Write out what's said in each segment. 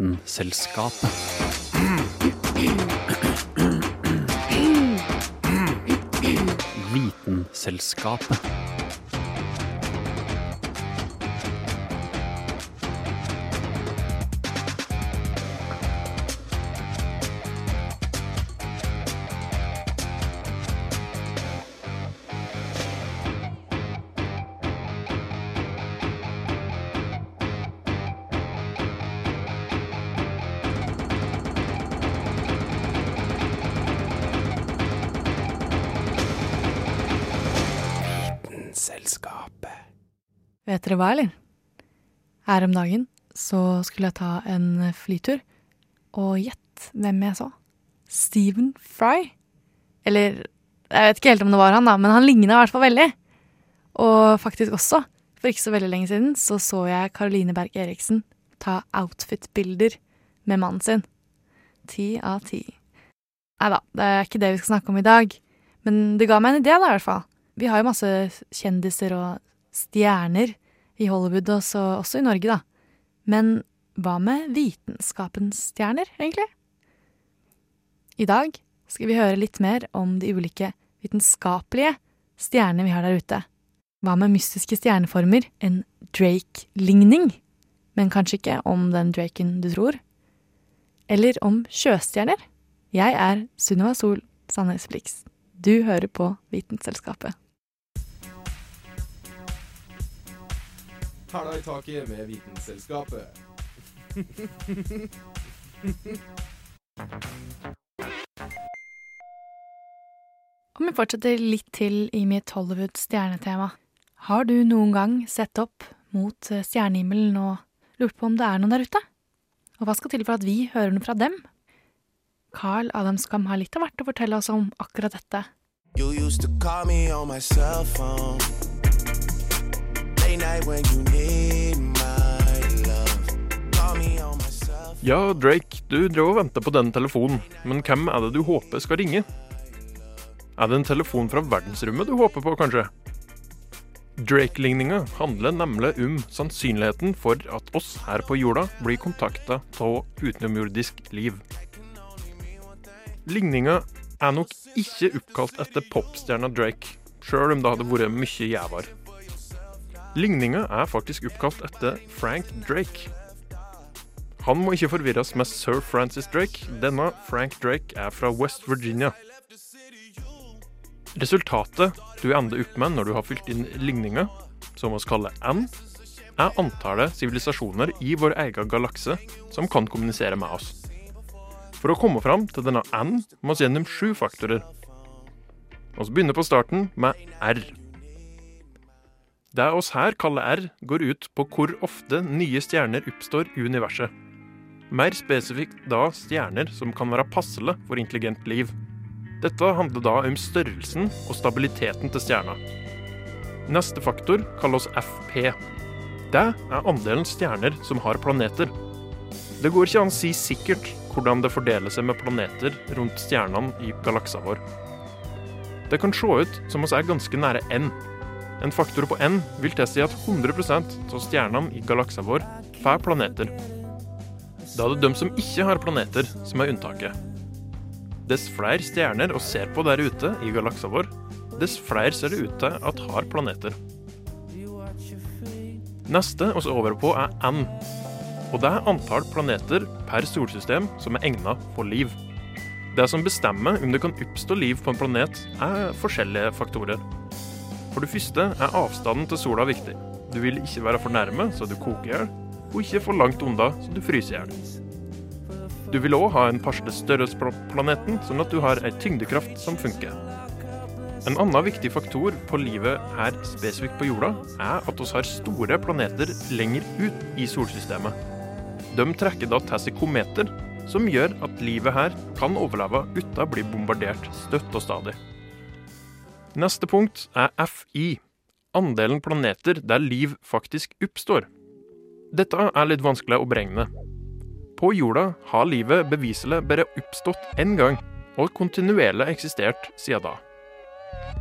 Vitenselskapet. Vitenselskapet. Dere hva, eller? Her om dagen så skulle jeg ta en flytur, og gjett hvem jeg så? Stephen Fry. Eller, jeg vet ikke helt om det var han, da, men han ligna i hvert fall veldig. Og faktisk også, for ikke så veldig lenge siden, så så jeg Caroline Berg Eriksen ta outfit-bilder med mannen sin. Ti av ti. Nei da, det er ikke det vi skal snakke om i dag. Men det ga meg en idé, da, i hvert fall. Vi har jo masse kjendiser og stjerner i Hollywood, også, også i Norge, da. Men hva med vitenskapens stjerner, egentlig? I dag skal vi høre litt mer om de ulike vitenskapelige stjernene vi har der ute. Hva med mystiske stjerneformer, en Drake-ligning? Men kanskje ikke om den Draken du tror? Eller om sjøstjerner? Jeg er Sunniva Sol Sandnes Blix. Du hører på Vitenselskapet. Hæla i taket med Vitenselskapet. Om vi fortsetter litt til i mitt Hollywood stjernetema. Har du noen gang sett opp mot eh, stjernehimmelen og lurt på om det er noen der ute? Og hva skal til for at vi hører noe fra dem? Carl Adamskam har litt av hvert å fortelle oss om akkurat dette. You used to call me on my cell phone. Ja, Drake, du drev og venta på den telefonen, men hvem er det du håper skal ringe? Er det en telefon fra verdensrommet du håper på, kanskje? Drake-ligninga handler nemlig om sannsynligheten for at oss her på jorda blir kontakta av utenomjordisk liv. Ligninga er nok ikke oppkalt etter popstjerna Drake, sjøl om det hadde vært mye gjevere. Ligninga er faktisk oppkalt etter Frank Drake. Han må ikke forvirres med sir Francis Drake. Denne Frank Drake er fra West Virginia. Resultatet du ender opp med når du har fylt inn ligninga, som vi kaller N, er antallet sivilisasjoner i vår egen galakse som kan kommunisere med oss. For å komme fram til denne N må vi gjennom sju faktorer. Vi begynner på starten med R. Det oss her kaller R, går ut på hvor ofte nye stjerner oppstår i universet. Mer spesifikt da stjerner som kan være passelig for intelligent liv. Dette handler da om størrelsen og stabiliteten til stjerna. Neste faktor kalles FP. Det er andelen stjerner som har planeter. Det går ikke an å si sikkert hvordan det fordeler seg med planeter rundt stjernene i galaksa vår. Det kan se ut som oss er ganske nære N. En faktor på N vil tilsi at 100% av stjernene i galaksa vår får planeter. Da er det de som ikke har planeter, som er unntaket. Dess flere stjerner og ser på der ute i galaksa vår, dess flere ser det ut til at har planeter. Neste oss over på er N. Og det er antall planeter per solsystem som er egnet for liv. Det som bestemmer om det kan oppstå liv på en planet, er forskjellige faktorer. For det første er avstanden til sola viktig. Du vil ikke være for nærme, så du koker i hjel, og ikke for langt unna, så du fryser i hjel. Du vil òg ha en passelig størrelse på planeten, sånn at du har ei tyngdekraft som funker. En annen viktig faktor på livet her spesifikt på jorda, er at vi har store planeter lenger ut i solsystemet. De trekker da til seg kometer, som gjør at livet her kan overleve uten å bli bombardert støtt og stadig. Neste punkt er FI, andelen planeter der liv faktisk oppstår. Dette er litt vanskelig å beregne. På jorda har livet beviselig bare oppstått én gang, og kontinuerlig eksistert siden da.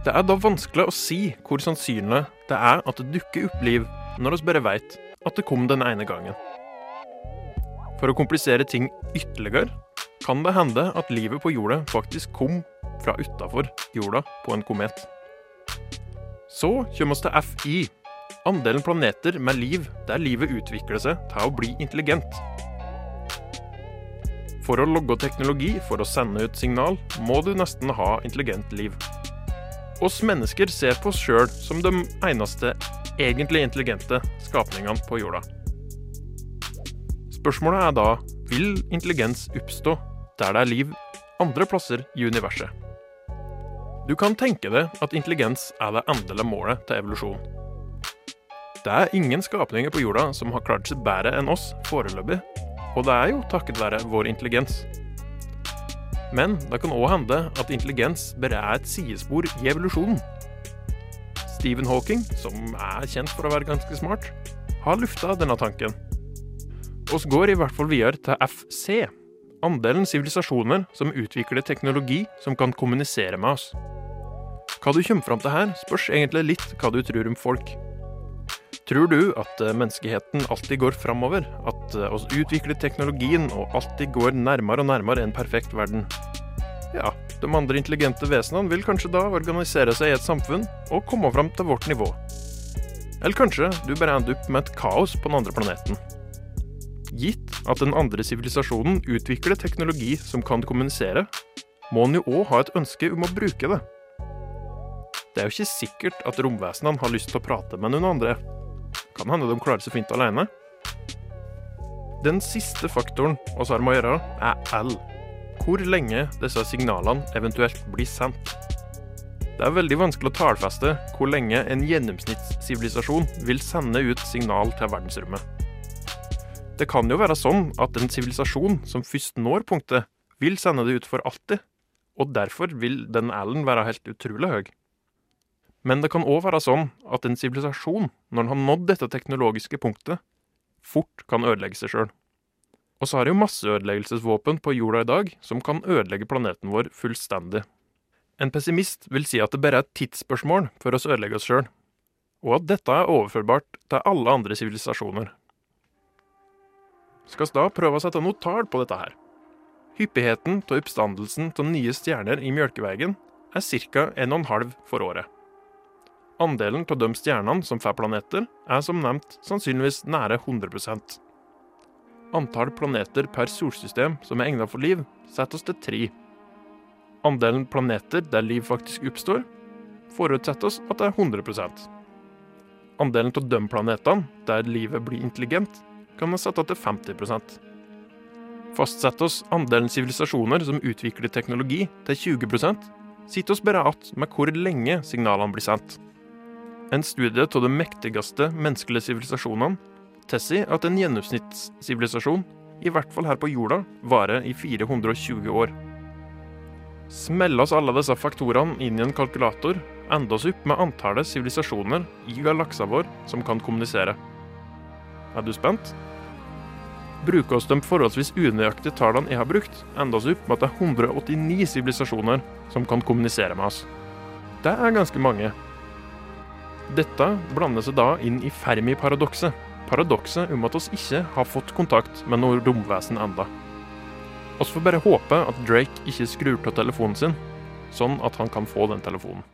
Det er da vanskelig å si hvor sannsynlig det er at det dukker opp liv, når vi bare vet at det kom den ene gangen. For å komplisere ting ytterligere kan det hende at livet på jorda faktisk kom fra utafor jorda på en komet. Så kommer vi til FI, andelen planeter med liv der livet utvikler seg til å bli intelligent. For å logge teknologi for å sende ut signal, må du nesten ha intelligent liv. Oss mennesker ser på oss sjøl som de eneste egentlig intelligente skapningene på jorda. Spørsmålet er da vil intelligens oppstå der det er liv andre plasser i universet. Du kan tenke deg at intelligens er det endelige målet til evolusjon. Det er ingen skapninger på jorda som har klart seg bedre enn oss foreløpig, og det er jo takket være vår intelligens. Men det kan òg hende at intelligens bare er et sidespor i evolusjonen. Stephen Hawking, som er kjent for å være ganske smart, har lufta denne tanken. Oss går i hvert fall videre til FC, andelen sivilisasjoner som utvikler teknologi som kan kommunisere med oss. Hva du kommer fram til her, spørs egentlig litt hva du tror om folk. Tror du at eh, menneskeheten alltid går framover? At eh, oss utvikler teknologien og alltid går nærmere og nærmere en perfekt verden? Ja, de andre intelligente vesenene vil kanskje da organisere seg i et samfunn og komme fram til vårt nivå. Eller kanskje du bare ender opp med et kaos på den andre planeten. Gitt at den andre sivilisasjonen utvikler teknologi som kan kommunisere, må den jo òg ha et ønske om å bruke det. Det er jo ikke sikkert at romvesenene har lyst til å prate med noen andre. Kan hende de klarer seg fint alene. Den siste faktoren vi har med å gjøre, er L. Hvor lenge disse signalene eventuelt blir sendt. Det er veldig vanskelig å tallfeste hvor lenge en gjennomsnittssivilisasjon vil sende ut signal til verdensrommet. Det kan jo være sånn at en sivilisasjon som først når punktet, vil sende det ut for alltid, og derfor vil den L-en være helt utrolig høy. Men det kan òg være sånn at en sivilisasjon, når den har nådd dette teknologiske punktet, fort kan ødelegge seg sjøl. Og så har jo masseødeleggelsesvåpen på jorda i dag som kan ødelegge planeten vår fullstendig. En pessimist vil si at det bare er et tidsspørsmål for oss å ødelegge oss sjøl, og at dette er overførbart til alle andre sivilisasjoner. Skal vi da prøve å sette noe tall på dette her? Hyppigheten av oppstandelsen av nye stjerner i Mjølkeveien er ca. 1,5 for året. Andelen av de stjernene som får planeter, er som nevnt sannsynligvis nære 100% Antall planeter per solsystem som er egnet for liv, setter oss til tre. Andelen planeter der liv faktisk oppstår, forutsetter oss at det er 100% Andelen av de planetene der livet blir intelligent, kan man sette til 50% Fastsetter oss andelen sivilisasjoner som utvikler teknologi, til 20% sitter oss bare igjen med hvor lenge signalene blir sendt. En studie av de mektigste menneskelige sivilisasjonene tilsier at en gjennomsnittssivilisasjon, i hvert fall her på jorda, varer i 420 år. Smeller oss alle disse faktorene inn i en kalkulator, ender oss opp med antallet sivilisasjoner i galaksa vår som kan kommunisere. Er du spent? Bruker oss de forholdsvis unøyaktige tallene jeg har brukt, ender oss opp med at det er 189 sivilisasjoner som kan kommunisere med oss. Det er ganske mange. Dette blander seg da inn i Fermi-paradokset, paradokset om at oss ikke har fått kontakt med noe romvesen enda. Vi får bare håpe at Drake ikke skrur av telefonen sin, sånn at han kan få den telefonen.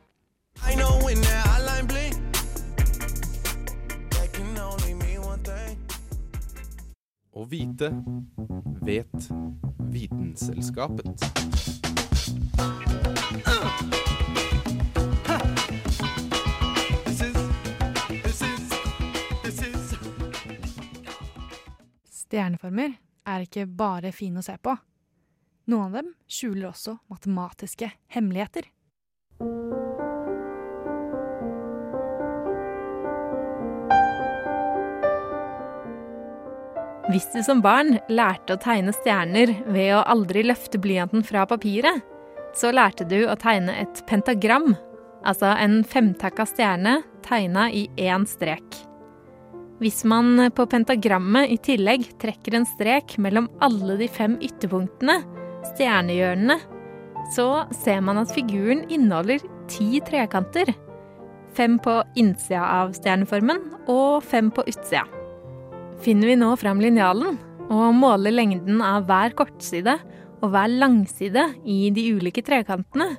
Å vite vet Vitenselskapet. Stjerneformer er ikke bare fine å se på. Noen av dem skjuler også matematiske hemmeligheter. Hvis du som barn lærte å tegne stjerner ved å aldri løfte blyanten fra papiret, så lærte du å tegne et pentagram, altså en femtakka stjerne tegna i én strek. Hvis man på pentagrammet i tillegg trekker en strek mellom alle de fem ytterpunktene, stjernehjørnene, så ser man at figuren inneholder ti trekanter. Fem på innsida av stjerneformen og fem på utsida. Finner vi nå fram linjalen, og måler lengden av hver kortside og hver langside i de ulike trekantene,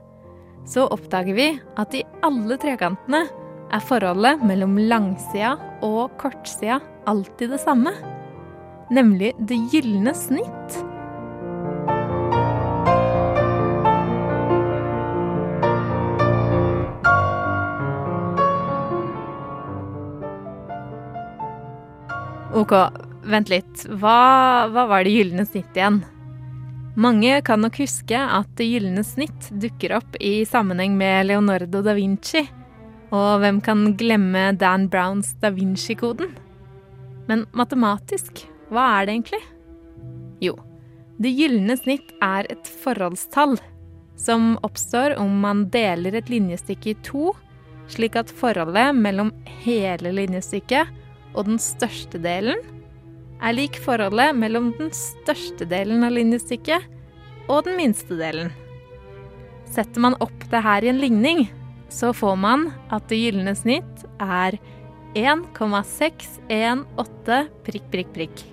så oppdager vi at i alle trekantene er forholdet mellom langsida og kortsida alltid det samme. Nemlig det gylne snitt. Ok, vent litt. Hva, hva var det gylne snitt igjen? Mange kan nok huske at det gylne snitt dukker opp i sammenheng med Leonardo da Vinci. Og hvem kan glemme Dan Browns da Vinci-koden? Men matematisk, hva er det egentlig? Jo, det gylne snitt er et forholdstall som oppstår om man deler et linjestykke i to, slik at forholdet mellom hele linjestykket og den største delen er lik forholdet mellom den største delen av linjestykket og den minste delen. Setter man opp det her i en ligning, så får man at det gylne snitt er 1,618 prikk, prikk, prikk.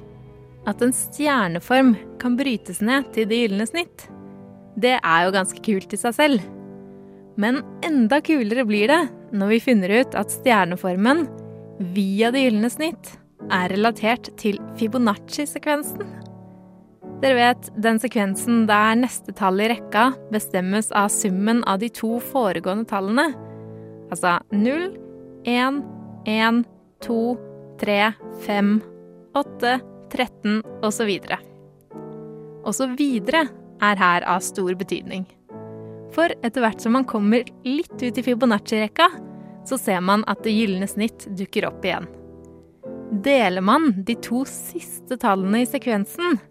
At en stjerneform kan brytes ned til det gylne snitt, det er jo ganske kult i seg selv. Men enda kulere blir det når vi finner ut at stjerneformen via det gylne snitt er relatert til Fibonacci-sekvensen. Dere vet den sekvensen der neste tall i rekka bestemmes av summen av de to foregående tallene. Altså 0, 1, 1, 2, 3, 5, 8, 13 osv. Også videre er her av stor betydning. For etter hvert som man kommer litt ut i Fibonacci-rekka, så ser man at det gylne snitt dukker opp igjen. Deler man de to siste tallene i sekvensen,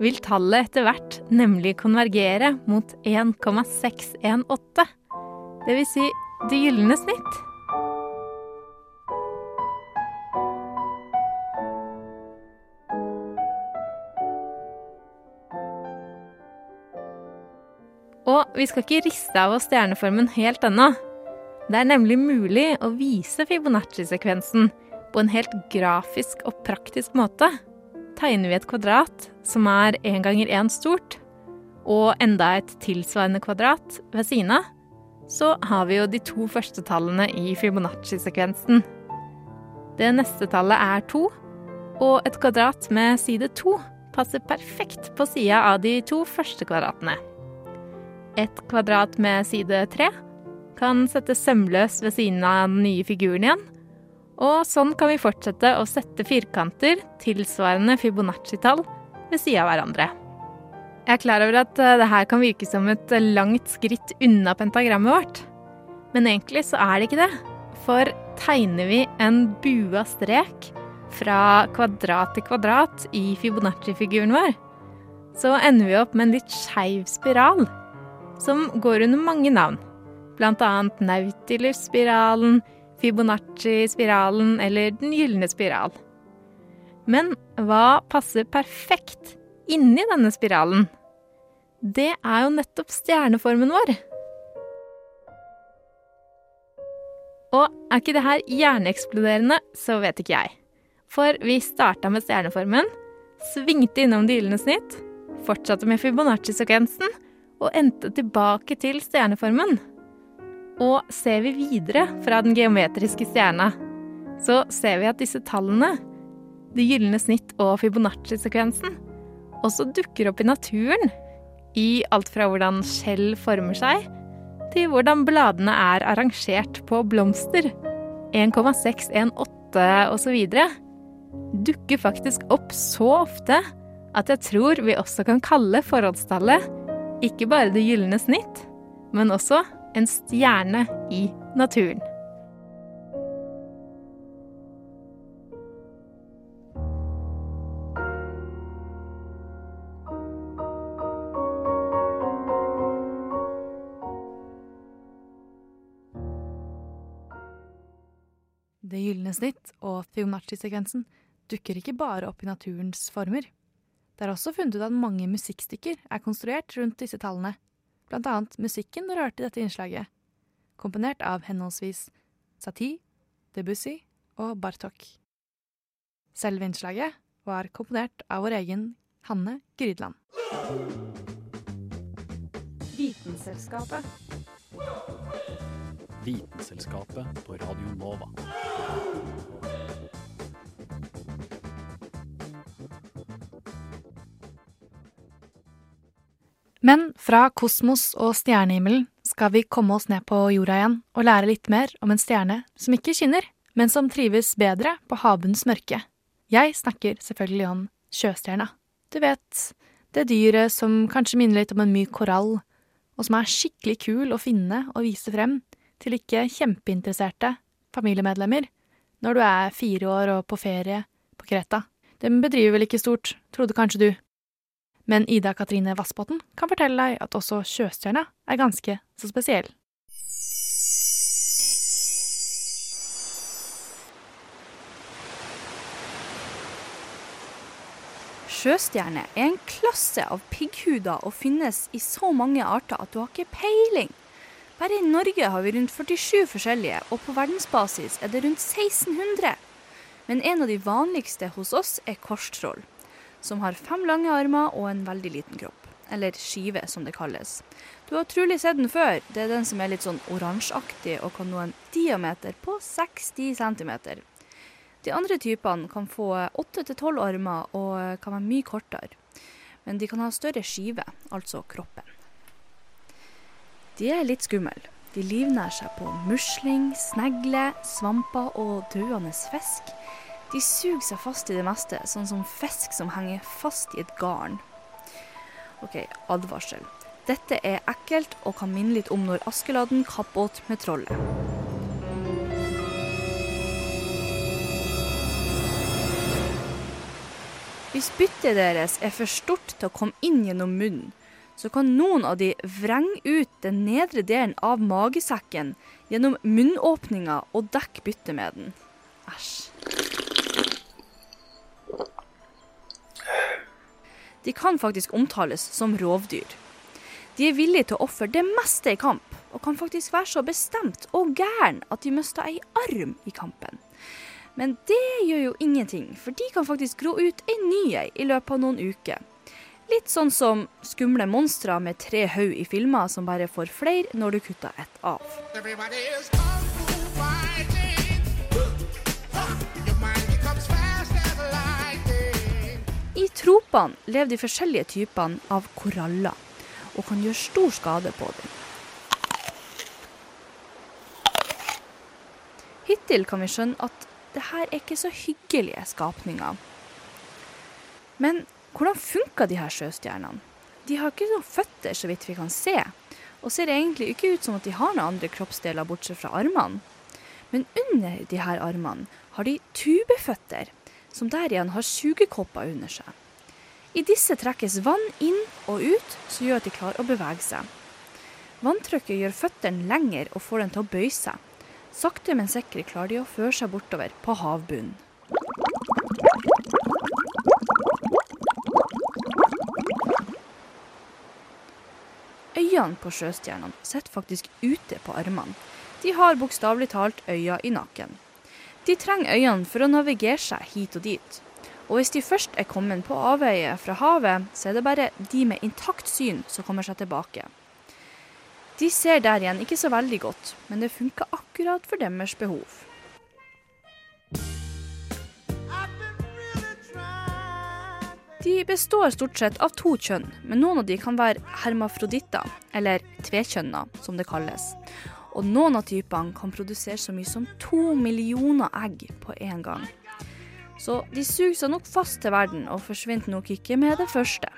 vil tallet etter hvert nemlig konvergere mot 1,618. Det vil si det gylne snitt. Og vi skal ikke riste av oss stjerneformen helt ennå. Det er nemlig mulig å vise Fibonacci-sekvensen på en helt grafisk og praktisk måte. Tegner vi et kvadrat som er én ganger én stort, og enda et tilsvarende kvadrat ved siden av, så har vi jo de to første tallene i Fibonacci-sekvensen. Det neste tallet er to, og et kvadrat med side to passer perfekt på sida av de to første kvadratene. Et kvadrat med side tre kan settes sømløs ved siden av den nye figuren igjen. Og sånn kan vi fortsette å sette firkanter tilsvarende Fibonacci-tall ved sida av hverandre. Jeg er klar over at eh, det her kan virke som et langt skritt unna pentagrammet vårt. Men egentlig så er det ikke det. For tegner vi en bua strek fra kvadrat til kvadrat i Fibonacci-figuren vår, så ender vi opp med en litt skeiv spiral som går under mange navn. Blant annet Nautilus-spiralen, Fibonacci-spiralen eller Den gylne spiral. Men hva passer perfekt inni denne spiralen? Det er jo nettopp stjerneformen vår. Og er ikke det her hjerneeksploderende, så vet ikke jeg. For vi starta med stjerneformen, svingte innom det gylne snitt, fortsatte med Fibonacci-sekvensen og endte tilbake til stjerneformen. Og ser vi videre fra den geometriske stjerna, så ser vi at disse tallene, det gylne snitt og Fibonacci-sekvensen, også dukker opp i naturen. I alt fra hvordan skjell former seg, til hvordan bladene er arrangert på blomster. 1,618 osv. dukker faktisk opp så ofte at jeg tror vi også kan kalle forholdstallet ikke bare det gylne snitt, men også en stjerne i naturen. Det gylne snitt og Fibonacci-sekvensen dukker ikke bare opp i naturens former. Det er også funnet ut at mange musikkstykker er konstruert rundt disse tallene, blant annet musikken du hørte i dette innslaget, komponert av henholdsvis Satie, Debussy og Bartok. Selve innslaget er komponert av vår egen Hanne Grydland. Vitenselskapet. Vitenselskapet på Radio Nova. Men fra kosmos og stjernehimmelen skal vi komme oss ned på jorda igjen og lære litt mer om en stjerne som ikke skinner, men som trives bedre på havbunnens mørke. Jeg snakker selvfølgelig om sjøstjerna. Du vet, det dyret som kanskje minner litt om en myk korall, og som er skikkelig kul å finne og vise frem til ikke kjempeinteresserte familiemedlemmer når du er fire år og på ferie på Kreta. Den bedriver vel ikke stort, trodde kanskje du. Men Ida Katrine Vassbotn kan fortelle deg at også sjøstjerna er ganske så spesiell. Sjøstjerne er en klasse av pigghuder og finnes i så mange arter at du har ikke peiling. Bare i Norge har vi rundt 47 forskjellige, og på verdensbasis er det rundt 1600. Men en av de vanligste hos oss er korstroll, som har fem lange armer og en veldig liten kropp. Eller skive, som det kalles. Du har trolig sett den før. Det er den som er litt sånn oransjeaktig og kan nå en diameter på 60 cm. De andre typene kan få 8-12 armer og kan være mye kortere. Men de kan ha større skive, altså kroppen. De er litt skumle. De livnærer seg på musling, snegle, svamper og døende fisk. De suger seg fast i det meste, sånn som fisk som henger fast i et garn. OK, advarsel. Dette er ekkelt og kan minne litt om når Askeladden kappåt med trollet. Hvis byttet deres er for stort til å komme inn gjennom munnen, så kan noen av de vrenge ut den nedre delen av magesekken gjennom munnåpninga og dekke byttet med den. Æsj. De kan faktisk omtales som rovdyr. De er villige til å ofre det meste i kamp, og kan faktisk være så bestemt og gæren at de mister ei arm i kampen. Men det gjør jo ingenting, for de kan faktisk gro ut ei ny ei i løpet av noen uker. Litt sånn som skumle monstre med tre haug i filmer som bare får flere når du kutter ett av. I tropene lever de forskjellige typene av koraller, og kan gjøre stor skade på dem. Hittil kan vi skjønne at det her er ikke så hyggelige skapninger. Men hvordan funker de her sjøstjernene? De har ikke noen føtter, så vidt vi kan se, og ser egentlig ikke ut som at de har noen andre kroppsdeler bortsett fra armene. Men under de her armene har de tubeføtter, som der igjen har sugekopper under seg. I disse trekkes vann inn og ut, som gjør at de klarer å bevege seg. Vanntrykket gjør føttene lengre og får dem til å bøye seg. Sakte, men sikkert klarer de å føre seg bortover på havbunnen. Øynene på sjøstjernene sitter faktisk ute på armene. De har bokstavelig talt øyne i nakken. De trenger øynene for å navigere seg hit og dit. Og hvis de først er kommet på avveie fra havet, så er det bare de med intakt syn som kommer seg tilbake. De ser der igjen ikke så veldig godt, men det funker akkurat for deres behov. De består stort sett av to kjønn, men noen av de kan være hermafroditter, eller tvekjønna, som det kalles. Og noen av typene kan produsere så mye som to millioner egg på én gang. Så de suger seg nok fast til verden, og forsvinner nok ikke med det første.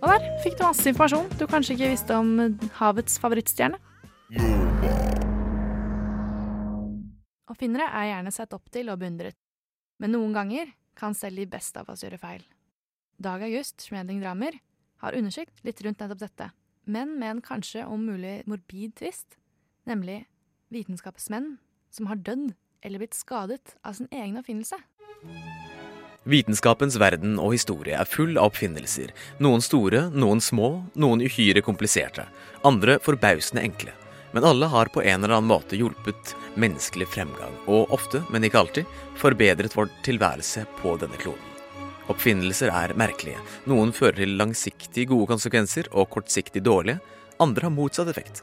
Og der fikk du masse informasjon du kanskje ikke visste om havets favorittstjerne. Og finnere er gjerne sett opp til og beundret, men noen ganger kan selv de beste av oss gjøre feil. Dag August Schmedling Dramer har undersøkt litt rundt nettopp dette, men med en kanskje om mulig morbid tvist, nemlig vitenskapens menn som har dødd eller blitt skadet av sin egen oppfinnelse. Vitenskapens verden og historie er full av oppfinnelser. Noen store, noen små, noen uhyre kompliserte. Andre forbausende enkle. Men alle har på en eller annen måte hjulpet menneskelig fremgang, og ofte, men ikke alltid, forbedret vår tilværelse på denne kloden. Oppfinnelser er merkelige. Noen fører til langsiktig gode konsekvenser og kortsiktig dårlige. Andre har motsatt effekt.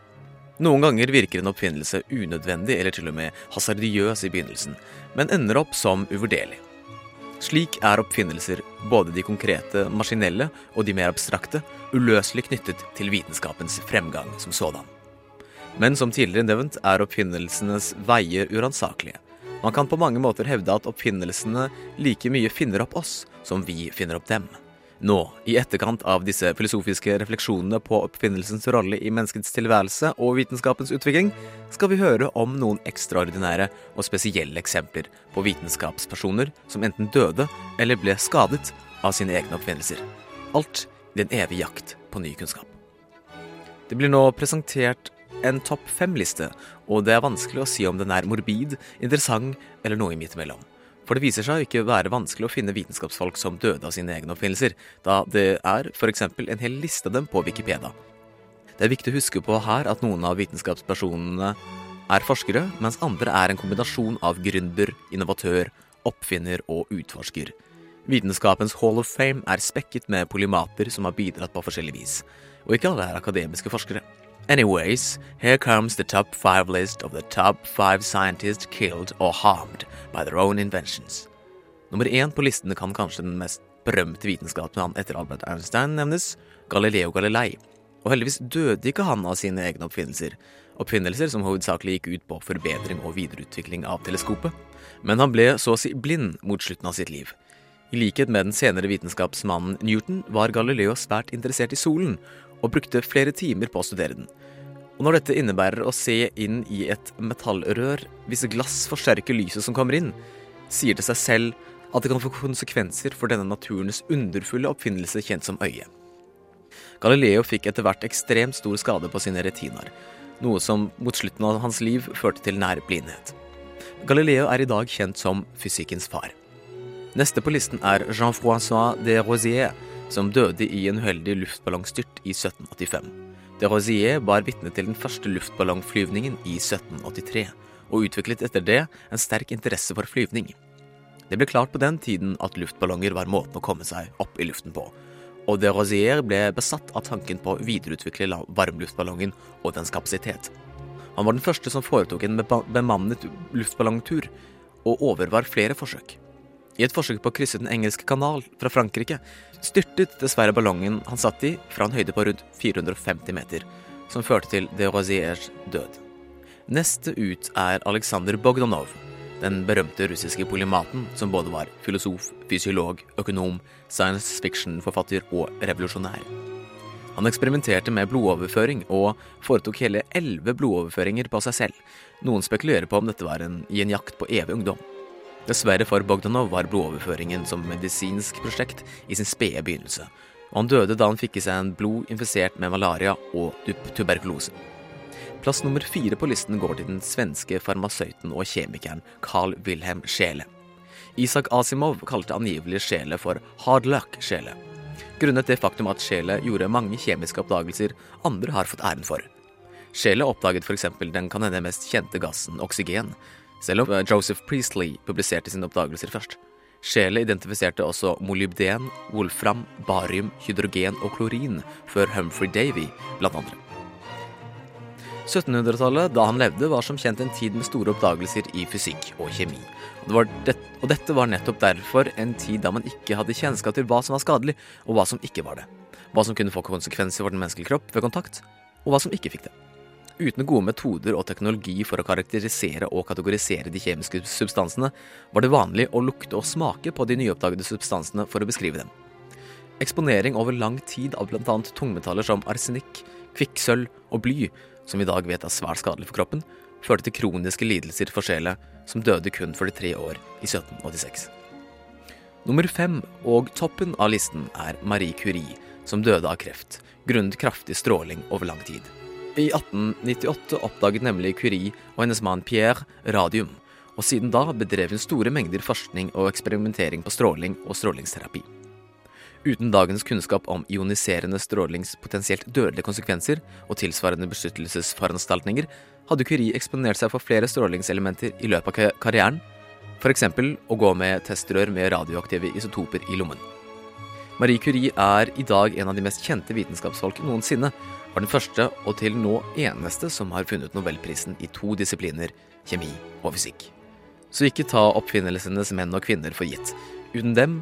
Noen ganger virker en oppfinnelse unødvendig eller til og med hasardiøs i begynnelsen, men ender opp som uvurderlig. Slik er oppfinnelser, både de konkrete, maskinelle og de mer abstrakte, uløselig knyttet til vitenskapens fremgang som sådan. Men som tidligere nevnt er oppfinnelsenes veier uransakelige. Man kan på mange måter hevde at oppfinnelsene like mye finner opp oss som vi finner opp dem. Nå, i etterkant av disse filosofiske refleksjonene på oppfinnelsens rolle i menneskets tilværelse og vitenskapens utvikling, skal vi høre om noen ekstraordinære og spesielle eksempler på vitenskapspersoner som enten døde eller ble skadet av sine egne oppfinnelser. Alt i en evig jakt på ny kunnskap. Det blir nå presentert en topp fem-liste, og det er vanskelig å si om den er morbid, interessant eller noe midt imellom. For det viser seg å ikke være vanskelig å finne vitenskapsfolk som døde av sine egne oppfinnelser, da det er f.eks. en hel liste av dem på Wikipedia. Det er viktig å huske på her at noen av vitenskapspersonene er forskere, mens andre er en kombinasjon av gründer, innovatør, oppfinner og utforsker. Vitenskapens Hall of Fame er spekket med polymater som har bidratt på forskjellig vis, og ikke alle er akademiske forskere. Anyways, here comes the top five list of the top five scientists killed or harmed by their own inventions. Nummer én på listene kan kanskje den mest berømte vitenskapsmannen etter Albert Einstein nevnes, Galileo Galilei. Og heldigvis døde ikke han av sine egne oppfinnelser, oppfinnelser som hovedsakelig gikk ut på forbedring og videreutvikling av teleskopet. Men han ble så å si blind mot slutten av sitt liv. I likhet med den senere vitenskapsmannen Newton var Galileo svært interessert i solen, og brukte flere timer på å studere den. Og når dette innebærer å se inn i et metallrør hvis glass forsterker lyset som kommer inn, sier det seg selv at det kan få konsekvenser for denne naturens underfulle oppfinnelse kjent som øyet. Galileo fikk etter hvert ekstremt stor skade på sine retinaer, noe som mot slutten av hans liv førte til nær blindhet. Galileo er i dag kjent som fysikkens far. Neste på listen er Jean-François de Rosier, som døde i en uheldig luftballongstyrt i 1785. De Rosier var vitne til den første luftballongflyvningen i 1783, og utviklet etter det en sterk interesse for flyvning. Det ble klart på den tiden at luftballonger var måten å komme seg opp i luften på, og de Rosier ble besatt av tanken på å videreutvikle varmluftballongen og dens kapasitet. Han var den første som foretok en bemannet luftballongtur, og overvar flere forsøk. I et forsøk på å krysse Den engelske kanal fra Frankrike styrtet dessverre ballongen han satt i, fra en høyde på rundt 450 meter, som førte til de Rosiers død. Neste ut er Aleksandr Bogdanov, den berømte russiske polymaten som både var filosof, fysiolog, økonom, science fiction-forfatter og revolusjonær. Han eksperimenterte med blodoverføring og foretok hele elleve blodoverføringer på seg selv. Noen spekulerer på om dette var en, i en jakt på evig ungdom. Dessverre for Bogdanov var blodoverføringen som medisinsk prosjekt i sin spede begynnelse, og han døde da han fikk i seg en blod infisert med malaria og tuberkulose. Plass nummer fire på listen går til den svenske farmasøyten og kjemikeren Carl Wilhelm Scheele. Isak Asimov kalte angivelig Scheele for hard luck-Scheele, grunnet det faktum at Scheele gjorde mange kjemiske oppdagelser andre har fått æren for. Scheele oppdaget f.eks. den kan hende mest kjente gassen oksygen, selv om Joseph Priestley publiserte sine oppdagelser først. Scheele identifiserte også molybden, wolfram, barium, hydrogen og klorin før Humphrey Davy, blant andre. 1700-tallet, da han levde, var som kjent en tid med store oppdagelser i fysikk og kjemi. Og, det det, og dette var nettopp derfor en tid da man ikke hadde kjennskap til hva som var skadelig, og hva som ikke var det. Hva som kunne få konsekvenser for den menneskelige kropp ved kontakt, og hva som ikke fikk det. Uten gode metoder og teknologi for å karakterisere og kategorisere de kjemiske substansene, var det vanlig å lukte og smake på de nyoppdagede substansene for å beskrive dem. Eksponering over lang tid av bl.a. tungmetaller som arsenikk, kvikksølv og bly, som i dag vet er svært skadelig for kroppen, førte til kroniske lidelser for sjela, som døde kun 43 år i 1786. Nummer fem og toppen av listen er Marie Curie, som døde av kreft, grunnet kraftig stråling over lang tid. I 1898 oppdaget nemlig Curie og hennes mann Pierre radium, og siden da bedrev hun store mengder forskning og eksperimentering på stråling og strålingsterapi. Uten dagens kunnskap om ioniserende strålings potensielt dødelige konsekvenser og tilsvarende beskyttelsesforanstaltninger, hadde Curie eksponert seg for flere strålingselementer i løpet av ka- karrieren, f.eks. å gå med testrør med radioaktive isotoper i lommen. Marie Curie er i dag en av de mest kjente vitenskapsfolk noensinne, var den første og til nå eneste som har funnet nobelprisen i to disipliner, kjemi og fysikk. Så ikke ta oppfinnelsenes menn og kvinner for gitt. Uten dem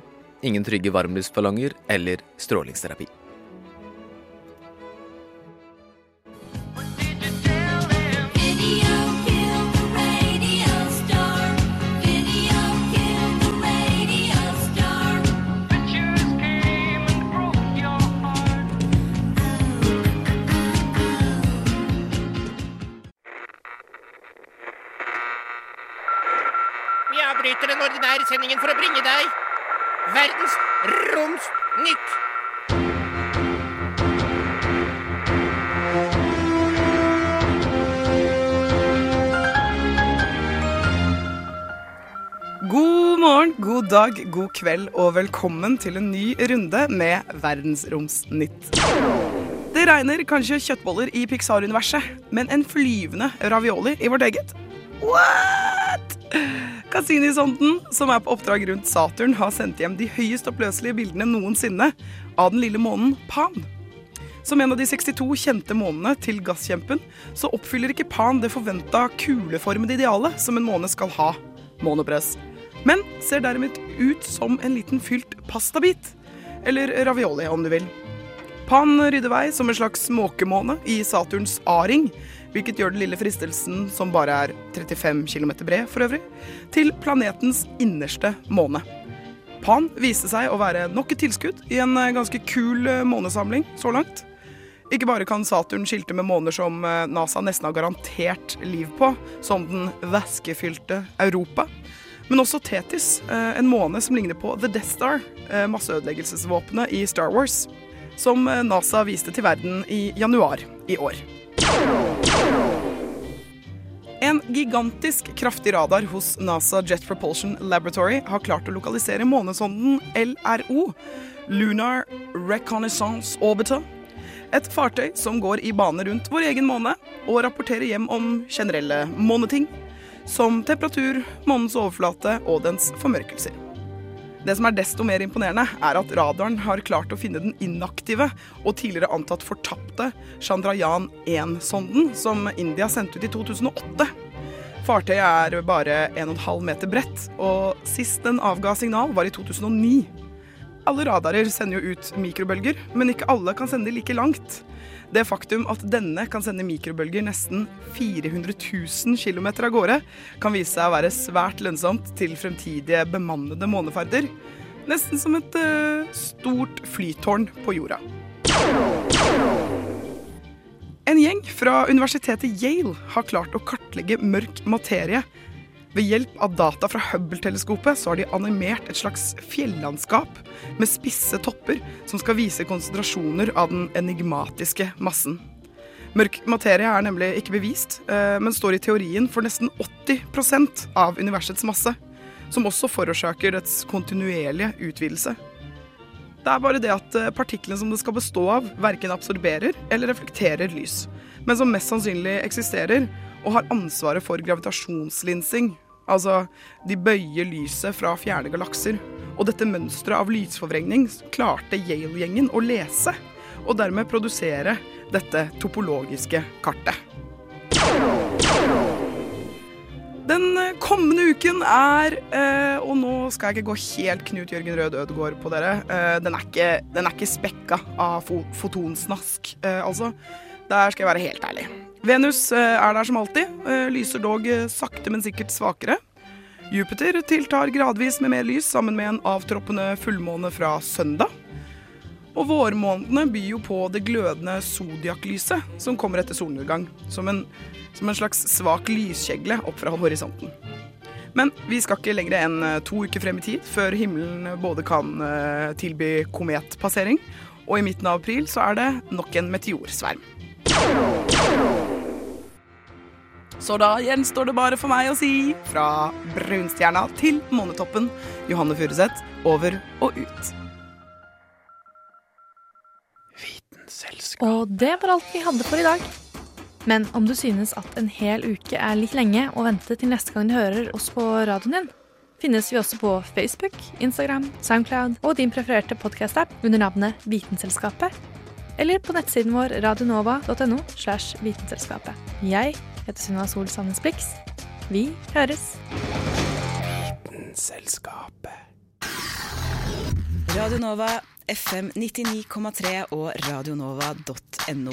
ingen trygge varmluftsballonger eller strålingsterapi. Avbryter den ordinære sendingen for å bringe deg Verdens Romsnytt. God morgen, god dag, god kveld og velkommen til en ny runde med Verdensromsnytt. Det regner kanskje kjøttboller i Pixar-universet, men en flyvende ravioli i vårt eget? What?! Cassini-sonden, som er på oppdrag rundt Saturn, har sendt hjem de høyest oppløselige bildene noensinne av den lille månen Pan. Som en av de 62 kjente månene til gasskjempen, så oppfyller ikke Pan det forventa kuleformede idealet som en måne skal ha, månepress. Men ser derimot ut som en liten fylt pastabit. Eller ravioli, om du vil. Pan rydder vei som en slags måkemåne i Saturns A-ring, hvilket gjør den lille fristelsen, som bare er 35 km bred for øvrig, til planetens innerste måne. Pan viste seg å være nok et tilskudd i en eh, ganske kul eh, månesamling så langt. Ikke bare kan Saturn skilte med måner som eh, NASA nesten har garantert liv på, som den væskefylte Europa, men også Tetis, en måne som ligner på The Death Star, masseødeleggelsesvåpenet i Star Wars, som NASA viste til verden i januar i år. En gigantisk kraftig radar hos NASA Jet Propulsion Laboratory har klart å lokalisere månesonden LRO, Lunar Reconnaissance Orbiter, et fartøy som går i bane rundt vår egen måne og rapporterer hjem om generelle måneting, som temperatur, månens overflate og dens formørkelser. Det som er desto mer imponerende, er at radaren har klart å finne den inaktive og tidligere antatt fortapte Chandrayaan 1-sonden som India sendte ut i 2008. Fartøyet er bare 1,5 meter bredt, og sist den avga signal, var i 2009. Alle radarer sender jo ut mikrobølger, men ikke alle kan sende de like langt. Det faktum at denne kan sende mikrobølger nesten 400 000 km av gårde, kan vise seg å være svært lønnsomt til fremtidige bemannede måneferder. Nesten som et uh, stort flytårn på jorda. En gjeng fra universitetet Yale har klart å kartlegge mørk materie. Ved hjelp av data fra Hubble-teleskopet så har de animert et slags fjellandskap med spisse topper som skal vise konsentrasjoner av den enigmatiske massen. Mørk materie er nemlig ikke bevist, eh, men står i teorien for nesten 80% av universets masse, som også forårsaker dets kontinuerlige utvidelse. Det er bare det at eh, partiklene som det skal bestå av, verken absorberer eller reflekterer lys, men som mest sannsynlig eksisterer og har ansvaret for gravitasjonslinsing. Altså, de bøyer lyset fra fjerne galakser. Og dette mønsteret av lysforvrengning klarte Yale-gjengen å lese, og dermed produsere dette topologiske kartet. Den eh, kommende uken er eh, Og nå skal jeg ikke gå helt Knut Jørgen Rød Ødegård på dere. Eh, den, er ikke, den er ikke spekka av fo fotonsnask, eh, altså. Der skal jeg være helt ærlig. Venus eh, er der som alltid. eh, lyser dog eh, sakte, men sikkert svakere. Jupiter tiltar gradvis med mer lys sammen med en avtroppende fullmåne fra søndag. Og vårmånedene byr jo på det glødende zodiaklyset som kommer etter solnedgang, som en, som en slags svak lyskjegle opp fra horisonten. Men vi skal ikke lenger enn to uker frem i tid før himmelen både kan tilby kometpassering, og i midten av april så er det nok en meteorsverm. Så da gjenstår det bare for meg å si fra brunstjerna til månetoppen, Johanne Furuseth, over og ut. Og det var alt vi hadde for i dag. Men om du synes at en hel uke er litt lenge å vente til neste gang du hører oss på radioen din, finnes vi også på Facebook, Instagram, Soundcloud og din prefererte podkast-app under navnet Vitenselskapet. Eller på nettsiden vår radionova.no slash vitenselskapet. Jeg heter Sunniva Sol Sandnes Blix. Vi høres. Vitenselskapet. Radio Nova, FM 99,3 og radionova.no.